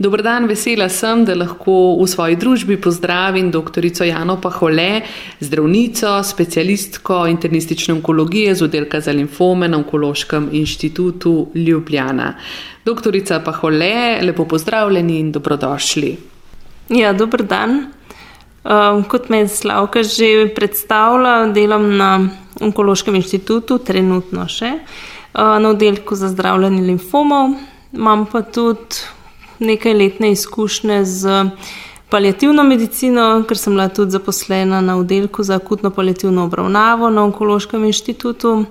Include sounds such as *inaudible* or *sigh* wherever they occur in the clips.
Dobro dan, vesela sem, da lahko v svoji družbi pozdravim dr. Jano Pahole, zdravnico, specialistko internistične onkologije z oddelka za limfome na Onkološkem inštitutu Ljubljana. Doktorica Pahole, lepo pozdravljeni in dobrodošli. Ja, dober dan. Um, kot me je Slavka že predstavila, delam na Onkološkem inštitutu, trenutno še uh, na oddelku za zdravljenje limfomov. Imam pa tudi nekaj letne izkušnje z palijativno medicino, ker sem bila tudi zaposlena na oddelku za akutno palijativno obravnavo na Onkološkem inštitutu.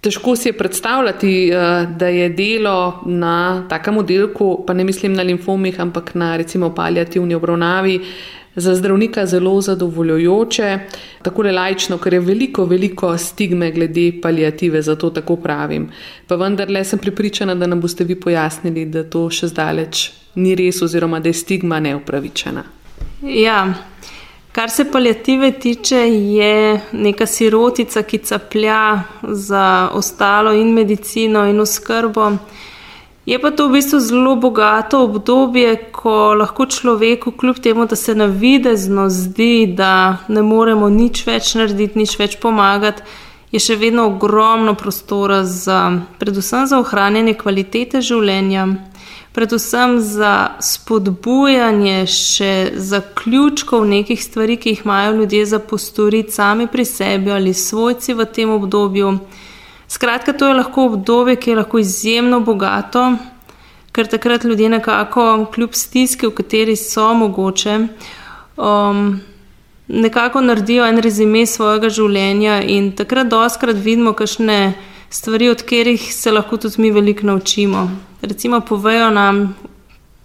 Težko si je predstavljati, eh, da je delo na takem oddelku, pa ne mislim na limfomih, ampak na recimo palijativni obravnavi, za zdravnika zelo zadovoljujoče, tako lajčno, ker je veliko, veliko stigme glede palijative, zato tako pravim. Pa vendarle sem pripričana, da nam boste vi pojasnili, da to še zdaleč ni res, oziroma da je stigma neupravičena. Ja. Kar se palijative tiče, je neka sirotica, ki caplja za ostalo in medicino in oskrbo. Je pa to v bistvu zelo bogato obdobje, ko lahko človeku, kljub temu, da se navidezno zdi, da ne moremo nič več narediti, nič več pomagati, je še vedno ogromno prostora za, predvsem za ohranjanje kvalitete življenja, predvsem za spodbujanje še zaključkov nekih stvari, ki jih imajo ljudje za postoriti sami pri sebi ali svojci v tem obdobju. Skratka, to je lahko obdobje, ki je lahko izjemno bogato, ker takrat ljudje nekako, kljub stiski, v kateri so mogoče, um, nekako naredijo en rezime svojega življenja in takrat doskrat vidimo, kakšne stvari, od katerih se lahko tudi mi veliko naučimo. Recimo, povejo nam,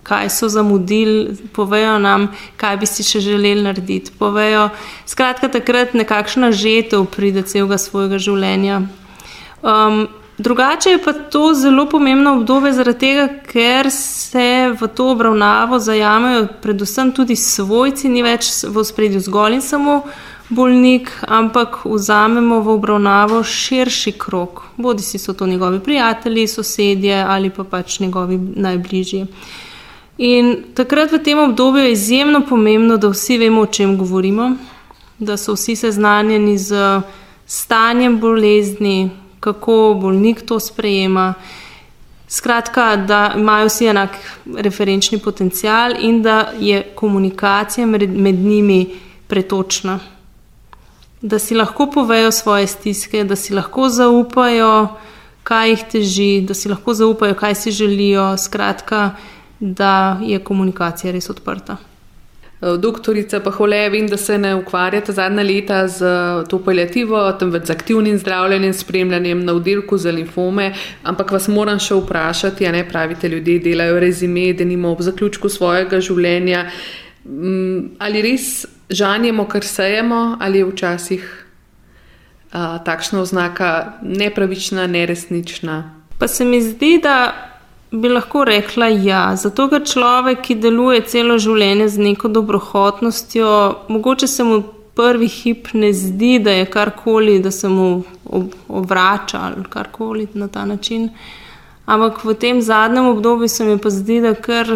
kaj so zamudili, povejo nam, kaj bi si še želeli narediti. Povejo, skratka, takrat nekakšna žetev pride celega svojega življenja. Um, drugače je pa to zelo pomembno obdobje, zaradi tega, ker se v to obravnavo zajamejo predvsem tudi svojci, ni več v spredju zgolj in samo bolnik, ampak vzamemo v obravnavo širši krok. Bodi si so to njegovi prijatelji, sosedje ali pa pač njegovi najbližji. In takrat v tem obdobju je izjemno pomembno, da vsi vemo, o čem govorimo, da so vsi seznanjeni z stanjem bolezni, kako bolnik to sprejema. Skratka, da imajo vsi enak referenčni potencial in da je komunikacija med, med njimi pretočna. Da si lahko povejo svoje stiske, da si lahko zaupajo, kaj jih teži, da si lahko zaupajo, kaj si želijo. Skratka, da je komunikacija res odprta. Eh, doktorica pa hole, vem, da se ne ukvarjate zadnja leta z eh, to paliativo, temveč z aktivnim zdravljenjem, spremljanjem na oddelku za limfome, ampak vas moram še vprašati, a ne pravite, ljudje delajo rezime, da nimo ob zaključku svojega življenja. Mm, ali res žanjemo, kar sejemo, ali je včasih a, takšna oznaka nepravična, neresnična? Pa se mi zdi, da bi lahko rekla ja. Zato, ker človek, ki deluje celo življenje z neko dobrohotnostjo, mogoče se mu prvi hip ne zdi, da je karkoli, da se mu obrača ali karkoli na ta način. Ampak v tem zadnjem obdobju se mi pa zdi, da kar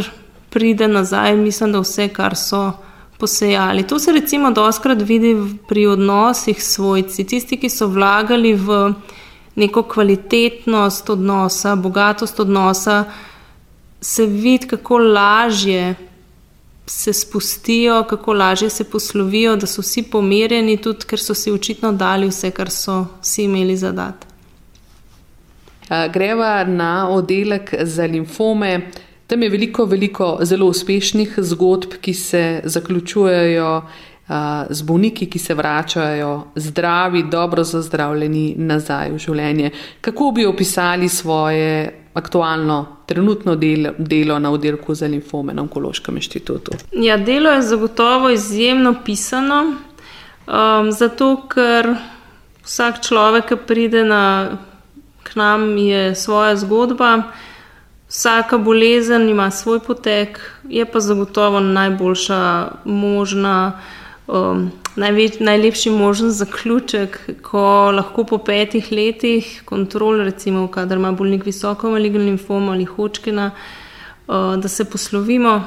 pride nazaj, mislim, da vse, kar so. Posejali. To se recimo doskrat vidi pri odnosih s svojci, tisti, ki so vlagali v neko kvalitetnost odnosa, bogatost odnosa, se vidi, kako lažje se spustijo, kako lažje se poslovijo, da so vsi pomirjeni, tudi ker so si očitno dali vse, kar so si imeli zadati. Greva na oddelek za limfome. Tam je veliko, veliko zelo uspešnih zgodb, ki se zaključujejo z bolniki, ki se vračajo zdravi, dobro zazdravljeni nazaj v življenje. Kako bi opisali svoje aktualno, trenutno del, delo na oddelku za limfome na Onkološkem inštitutu? Ja, delo je zagotovo izjemno pisano, um, zato ker vsak človek, ki pride na, k nam, je svoja zgodba. Vsaka bolezen ima svoj potek, je pa zagotovo najboljša možna um, največ, najlepši možen zaključek, ko lahko po petih letih kontrol, recimo, kadar ima bolnik visoko maligno limfomo ali hočkina, uh, da se poslovimo.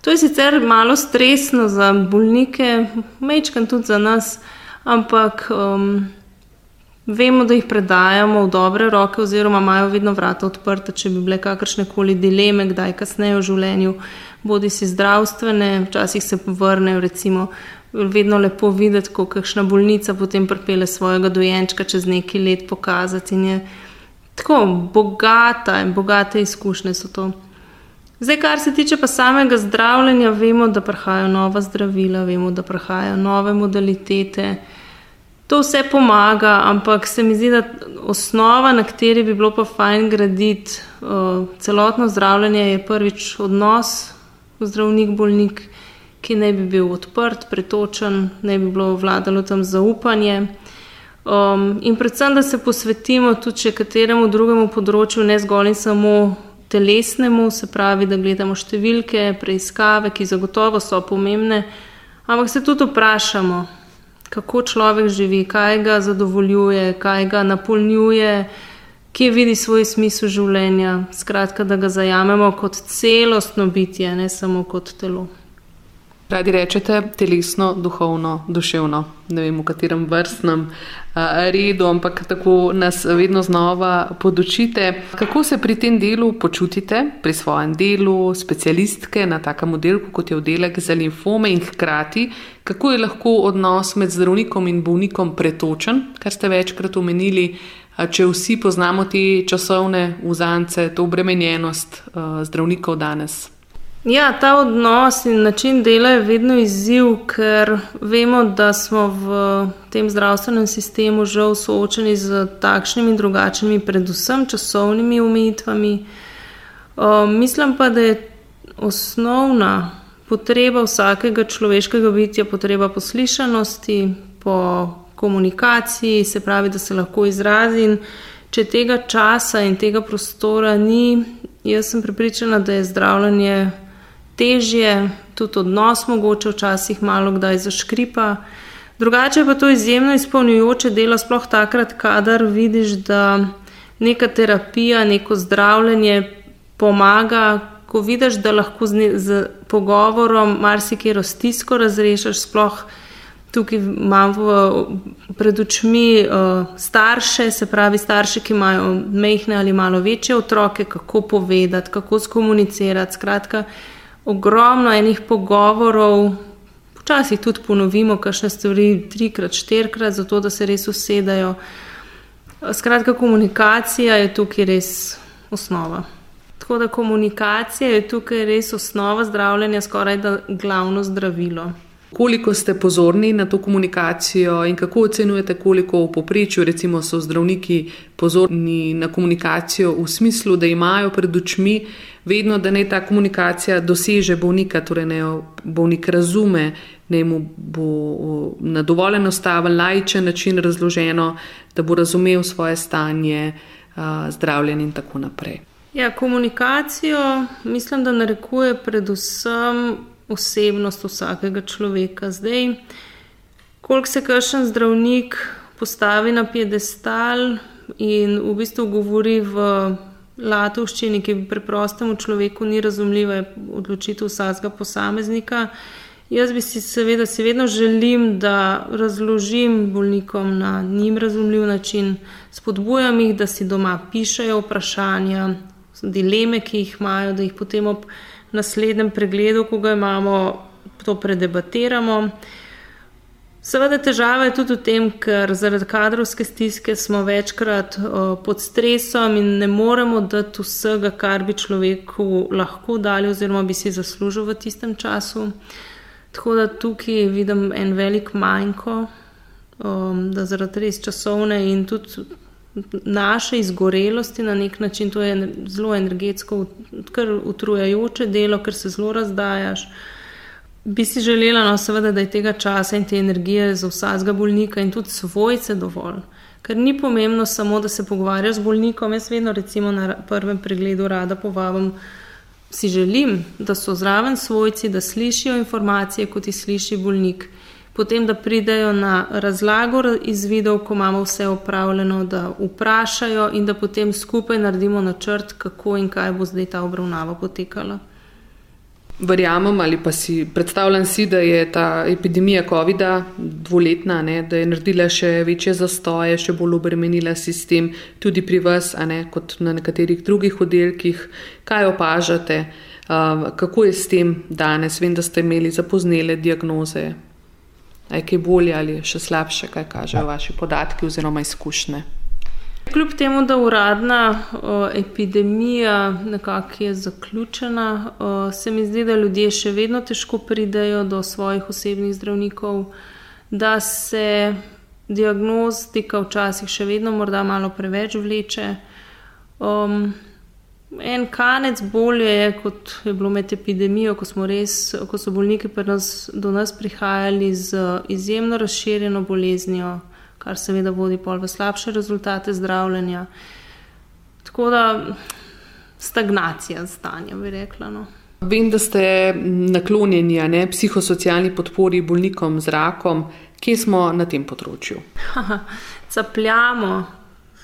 To je sicer malo stresno za bolnike, mečkam tudi za nas, ampak um, vemo, da jih predajamo v dobre roke, oziroma imajo vedno vrata odprta, če bi bile kakršne koli dileme, kdaj kasneje v življenju, bodi si zdravstvene, včasih se vrnejo, recimo vedno lepo videti, ko kakšna bolnica potem pripele svojega dojenčka čez nekaj let pokazati. In je tako bogata in bogate izkušnje so to. Zdaj, kar se tiče pa samega zdravljenja, vemo, da prihajajo nova zdravila, vemo, da prihajajo nove modalitete. To vse pomaga, ampak se mi zdi, da osnova, na kateri bi bilo pa fajn graditi uh, celotno zdravljenje, je prvič odnos zdravnik-bolnik ki naj bi bil odprt, pretočen, naj bi bilo vladalo tam zaupanje. Um, in predvsem, da se posvetimo tudi kateremu drugemu področju, ne zgolj in samo telesnemu, se pravi, da gledamo številke, preiskave, ki zagotovo so pomembne, ampak se tudi vprašamo, kako človek živi, kaj ga zadovoljuje, kaj ga napolnjuje, kje vidi svoj smisel življenja. Skratka, da ga zajamemo kot celostno bitje, ne samo kot telo. Radi rečete telesno, duhovno, duševno, ne vem v katerem vrstnem redu, ampak tako nas vedno znova podočite. Kako se pri tem delu počutite, pri svojem delu, specialistke na takem oddelku, kot je oddelek za limfome in hkrati, kako je lahko odnos med zdravnikom in bolnikom pretočen, kar ste večkrat omenili, če vsi poznamo te časovne vzance, to obremenjenost zdravnikov danes. Ja, ta odnos in način dela je vedno izziv, ker vemo, da smo v tem zdravstvenem sistemu žal soočeni z takšnimi in drugačnimi, predvsem časovnimi omejitvami. Um, mislim pa, da je osnovna potreba vsakega človeškega bitja potreba poslišanosti, po komunikaciji, se pravi, da se lahko izrazi. In če tega časa in tega prostora ni, jaz sem pripričana, da je zdravljenje težje, tudi odnos mogoče včasih malo kdaj zaškripa. Drugače pa to izjemno izpolnjujoče delo, sploh takrat, kadar vidiš, da neka terapija, neko zdravljenje pomaga, ko vidiš, da lahko z, ne, z pogovorom marsikaj stisko razrešiš, sploh tukaj imam v, pred očmi uh, starše, se pravi starše, ki imajo mehne ali malo večje otroke, kako povedati, kako skomunicirati. Skratka, ogromno enih pogovorov, včasih tudi ponovimo, kakšne stvari trikrat, štirikrat, zato da se res usedajo. Skratka, komunikacija je tukaj res osnova. Tako da komunikacija je tukaj res osnova zdravljenja, skoraj da glavno zdravilo. Koliko ste pozorni na to komunikacijo in kako ocenjujete, koliko v poprečju recimo so zdravniki pozorni na komunikacijo v smislu, da imajo pred očmi vedno, da ne ta komunikacija doseže bolnika, torej ne bolnik razume, ne mu bo na dovolj enostaven, lajčen način razloženo, da bo razumel svoje stanje, zdravljenje in tako naprej. Ja, komunikacijo mislim, da narekuje predvsem osebnost vsakega človeka. Zdaj, koliko se kakšen zdravnik postavi na piedestal in v bistvu govori v latovščini, ki preprostemu človeku ni razumljiva, je odločitev vsakega posameznika. Jaz bi si seveda si vedno želim, da razložim bolnikom na njim razumljiv način, spodbujam jih, da si doma pišejo vprašanja, dileme, ki jih imajo, da jih potem ob naslednjem pregledu, ko ga imamo, to predebatiramo. Seveda, težava je tudi v tem, ker zaradi kadrovske stiske smo večkrat o, pod stresom in ne moremo dati vsega, kar bi človeku lahko dali, oziroma bi si zaslužil v tistem času. Tako da tukaj vidim en velik manjko, o, da zaradi res časovne in tudi naše izgorelosti na nek način, to je zelo energetsko, kar utrujajoče delo, ker se zelo razdajaš. Bi si želela, no, seveda, da je tega časa in te energije za vsakega bolnika in tudi svojce dovolj. Ker ni pomembno samo, da se pogovarjaš z bolnikom. Jaz vedno, recimo, na prvem pregledu rada povabim, si želim, da so zraven svojci, da slišijo informacije, kot jih sliši bolnik potem da pridejo na razlago izvidov, ko imamo vse opravljeno, da vprašajo in da potem skupaj naredimo načrt, kako in kaj bo zdaj ta obravnava potekala. Verjamem ali pa si predstavljam si, da je ta epidemija COVID-a dvoletna, ne, da je naredila še večje zastoje, še bolj obremenila sistem, tudi pri vas, ne, kot na nekaterih drugih oddelkih. Kaj opažate, uh, kako je s tem danes? Vem, da ste imeli zapoznele diagnoze. Je kaj bolje ali še slabše, kaj kažejo vaši podatki oziroma izkušnje? Kljub temu, da uradna o, epidemija nekako je zaključena, o, se mi zdi, da ljudje še vedno težko pridejo do svojih osebnih zdravnikov, da se diagnostika včasih še vedno morda malo preveč vleče. Um, En kanec bolje je, kot je bilo med epidemijo, ko, res, ko so bolniki nas, do nas prihajali z izjemno razširjeno boleznijo, kar seveda vodi pol v slabše rezultate zdravljenja. Tako da stagnacija stanja, bi rekla. No. Vem, da ste naklonjeni ne, psihosocialni podpori bolnikom z rakom. Kje smo na tem področju? *laughs* capljamo,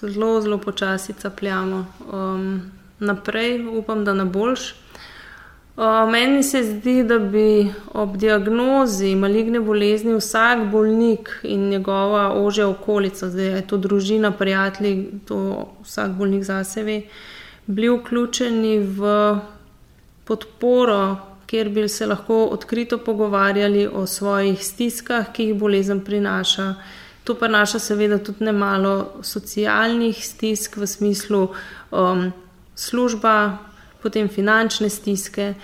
zelo, zelo počasi capljamo. Um, naprej, upam, da ne boljš. Meni se zdi, da bi ob diagnozi maligne bolezni vsak bolnik in njegova ožja okolica, zdaj je to družina, prijatelji, to vsak bolnik zase ve, bili vključeni v podporo, kjer bi se lahko odkrito pogovarjali o svojih stiskah, ki jih bolezen prinaša. To pa naša seveda tudi ne malo socialnih stisk v smislu um, služba, potem finančne stiske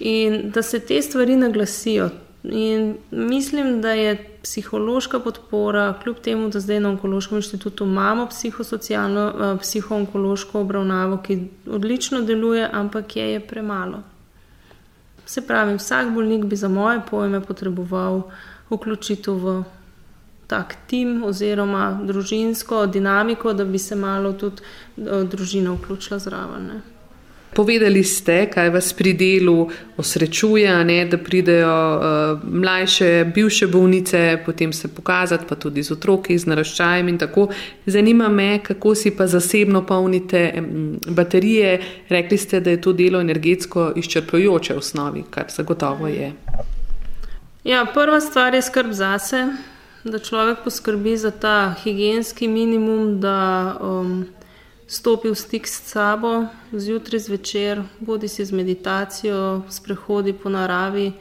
in da se te stvari naglasijo. In mislim, da je psihološka podpora, kljub temu, da zdaj na Onkološkem inštitutu imamo psihosocialno, eh, psihoonkološko obravnavo, ki odlično deluje, ampak je, je premalo. Se pravi, vsak bolnik bi za moje pojme potreboval vključitev v tak tim oziroma družinsko dinamiko, da bi se malo tudi eh, družina vključila zraven. Ne. Povedali ste, kaj vas pri delu osrečuje, ne, da pridejo uh, mlajše, bivše bolnice, potem se pokazati, pa tudi z otroki, z naraščajem in tako. Zanima me, kako si pa zasebno polnite um, baterije. Rekli ste, da je to delo energetsko izčrpljujoče v osnovi, kar zagotovo je. Ja, prva stvar je skrb zase da človek poskrbi za ta higijenski minimum, da um, stopi v stik s sabo zjutraj, zvečer, bodi si z meditacijo, sprehodi po naravi.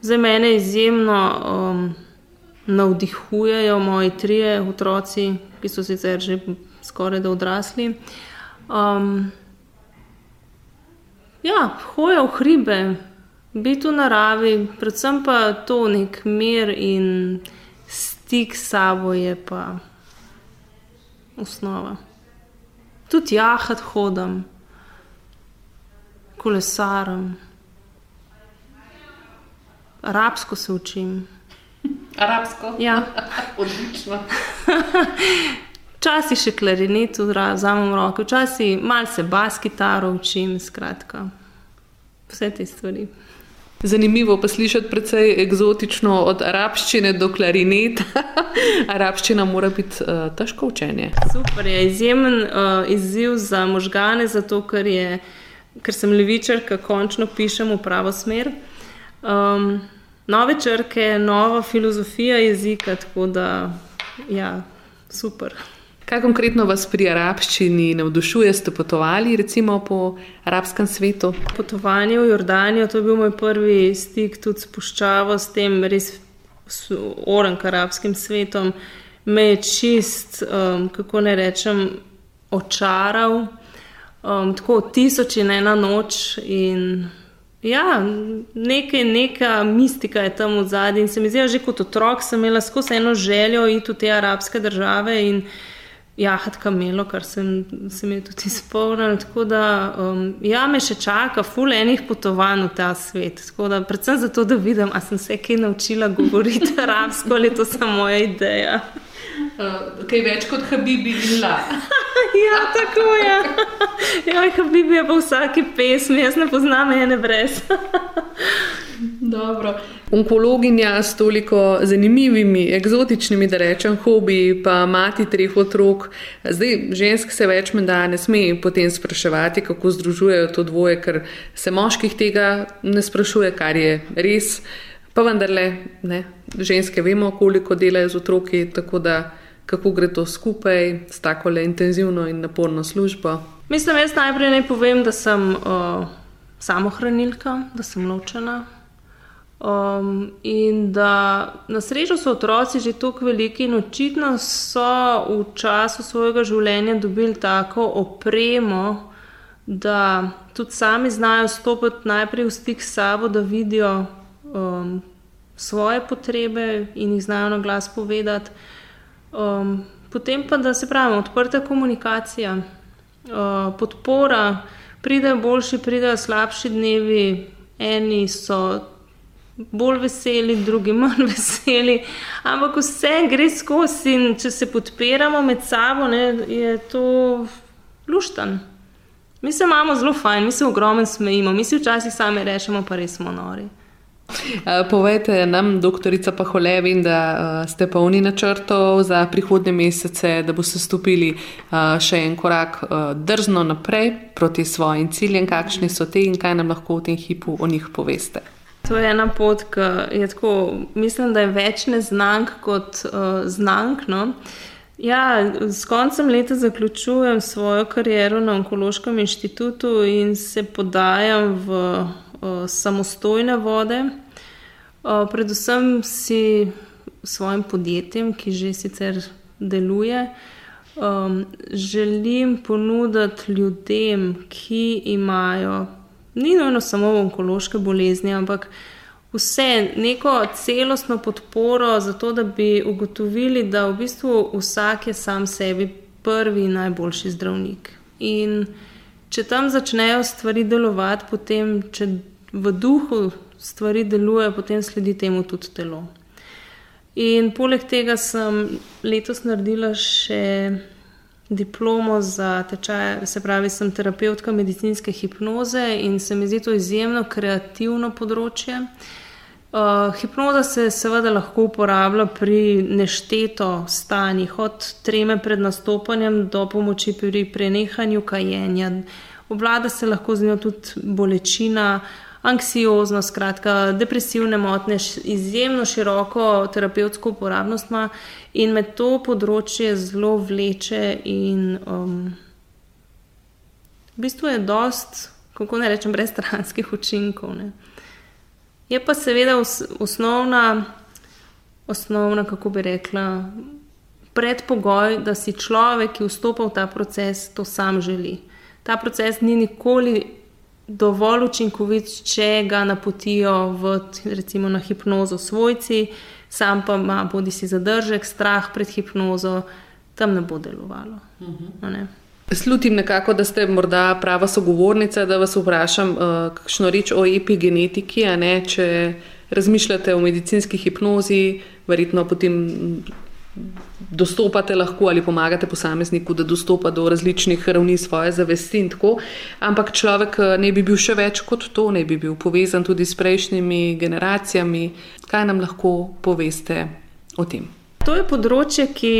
Za mene izjemno um, navdihujejo moji trije otroci, ki so sicer že skoraj da odrasli. Um, ja, hoja v hribe, biti v naravi, predvsem pa to nek mir in stik s sabo je pa osnova. Tudi jahat hodam, kolesaram, arabsko se učim. Arabsko? Ja, *laughs* odlično. *laughs* Včasih še klarinet vzamem v roke, včasih malce bas kitaro učim, skratka, vse te stvari. Zanimivo pa slišati precej eksotično od arabščine do klarineta. *laughs* Arabščina mora biti uh, težko učenje. Super je izjemen uh, izziv za možgane, zato ker, je, ker sem levičarka, končno pišem v pravo smer. Um, nove črke, nova filozofija jezika, tako da ja, super. Kaj konkretno vas pri arabščini navdušuje, ste potovali recimo po arabskem svetu? Potovanje v Jordanijo, to je bil moj prvi stik tudi s puščavo, s tem res orank arabskim svetom, me je čist, um, kako ne rečem, očaral. Um, tako tisoč in ena noč in ja, nekaj, neka mistika je tam v zadnji in se mi zdi, že kot otrok sem imela skozi eno željo iti v te arabske države in jahat kamelo, kar sem, sem je tudi izpolnil. Tako da um, ja, me še čaka ful enih potovanj v ta svet. Da, predvsem zato, da vidim, ali sem se kaj naučila govoriti *laughs* arabsko ali je to samo moja ideja. Uh, kaj več kot Habibi in La. *laughs* ja, tako je. *laughs* Ja, Habibi je pa v vsaki pesmi, jaz ne poznam ene brez. Dobro. Onkologinja s toliko zanimivimi, eksotičnimi, da rečem, hobiji, pa mati treh otrok. Zdaj, žensk se več menda ne sme potem spraševati, kako združujejo to dvoje, ker se moških tega ne sprašuje, kar je res. Pa vendarle, ne, ženske vemo, koliko delajo z otroki, tako da kako gre to skupaj s tako le intenzivno in naporno službo. Mislim, jaz najprej naj povem, da sem uh, samohranilka, da sem ločena. Um, in da na srečo so otroci že tako veliki, in očitno so v času svojega življenja dobili tako opremo, da tudi sami znajo stopiti najprej v stik s sabo, da vidijo um, svoje potrebe in jih znajo na glas povedati. Um, potem pa, da se pravi, odprta komunikacija, uh, podpora, pridejo boljši, pridejo slabši dnevi, eni so bolj veseli, drugi manj *laughs* veseli, ampak vse gre skozi in če se podpiramo med sabo, ne, je to luštan. Mi se imamo zelo fajn, mi se ogromno smejimo, mi si včasih sami rečemo, pa res smo nori. Povejte nam, doktorica Paholevi, da ste polni načrtov za prihodne mesece, da boste stopili še en korak drzno naprej proti svojim ciljem, kakšni so te in kaj nam lahko v tem hipu o njih poveste. To je ena pot, ki je tako, mislim, da je več neznank kot uh, znank. No? Ja, s koncem leta zaključujem svojo kariero na Onkološkem inštitutu in se podajam v uh, samostojne vode. Uh, predvsem si svojim podjetjem, ki že sicer deluje, um, želim ponuditi ljudem, ki imajo ni nujno samo onkološke bolezni, ampak vse neko celostno podporo za to, da bi ugotovili, da v bistvu vsak je sam sebi prvi in najboljši zdravnik. In če tam začnejo stvari delovati, potem, če v duhu stvari delujejo, potem sledi temu tudi telo. In poleg tega sem letos naredila še diplomo za tečaj, se pravi, sem terapeutka medicinske hipnoze in se mi zdi to izjemno kreativno področje. Uh, hipnoza se seveda lahko uporablja pri nešteto stanjih, od treme pred nastopanjem do pomoči pri prenehanju kajenja. Obvlada se lahko z njo tudi bolečina, uh, anksiozno, skratka, depresivne motnje, izjemno široko terapevtsko uporabnost ima in me to področje zelo vleče. In, um, v bistvu je dost, kako ne rečem, brez stranskih učinkov. Ne. Je pa seveda osnovna, osnovna, kako bi rekla. Predpogoj, da si človek, ki vstopa v ta proces, to sam želi. Ta proces ni nikoli dovolj učinkovit, če ga napotijo v, recimo, na hipnozo svojci, sam pa ima bodi si zadržek, strah pred hipnozo, tam ne bo delovalo. Uh -huh. ne? Slutim nekako, da ste morda prava sogovornica, da vas vprašam, uh, kakšno reč o epigenetiki, a ne, če razmišljate o medicinski hipnozi, verjetno potem dostopate lahko ali pomagate posamezniku, da dostopa do različnih ravni svoje zavesti in tako. Ampak človek eh, ne bi bil še več kot to, ne bi bil povezan tudi s prejšnjimi generacijami. Kaj nam lahko poveste o tem? To je področje, ki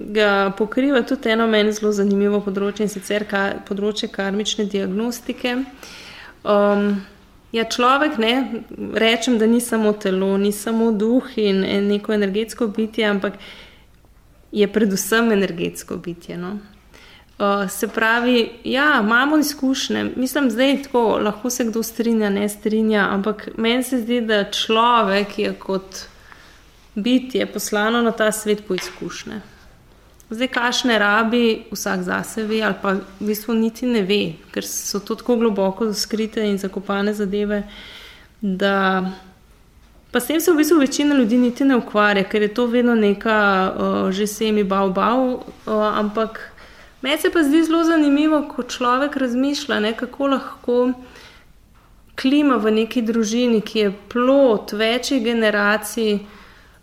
ga pokriva tudi eno meni zelo zanimivo področje in sicer ka, področje karmične diagnostike. Um, Ja, človek, ne, rečem, da ni samo telo, ni samo duh in neko energetsko bitje, ampak je predvsem energetsko bitje. No? Uh, se pravi, ja, imamo izkušnje, mislim, da je tako, lahko se kdo strinja, ne strinja, ampak meni se zdi, da človek je kot bitje poslano na ta svet po izkušnje. Zdaj, kašne rabi vsak zase ve, ali pa v bistvu niti ne ve, ker so to tako globoko skrite in zakopane zadeve, da Pa s tem se v bistvu večina ljudi niti ne ukvarja, ker je to vedno neka uh, že semi bav bav, uh, ampak meni se pa zdi zelo zanimivo, ko človek razmišlja, ne, kako lahko klima v neki družini, ki je plot večjih generacij,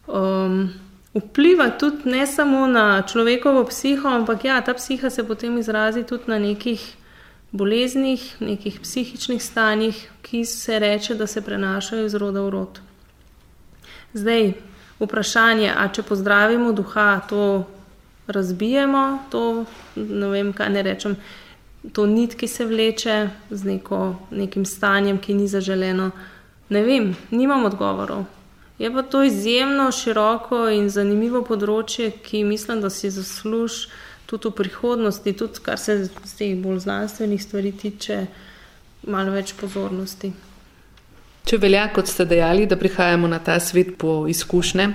um, vpliva tudi ne samo na človekovo psiho, ampak ja, ta psiha se potem izrazi tudi na nekih boleznih, nekih psihičnih stanjih, ki se reče, da se prenašajo iz roda v rod. Zdaj, vprašanje, a če pozdravimo duha, to razbijemo, to ne vem, kaj ne rečem to nit, ki se vleče z neko, nekim stanjem, ki ni zaželeno. Ne vem, nimam odgovorov. Je pa to izjemno široko in zanimivo področje, ki mislim, da si zasluži tudi v prihodnosti, tudi kar se teh bolj znanstvenih stvari tiče, malo več pozornosti. Če velja, kot ste dejali, da prihajamo na ta svet po izkušnje,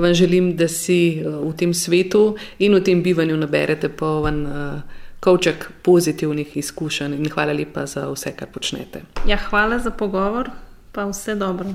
vam želim, da si eh, v tem svetu in v tem bivanju naberete poln. Uh, kovček pozitivnih izkušenj in hvala lepa za vse, kar počnete. Ja, hvala za pogovor, pa vse dobro.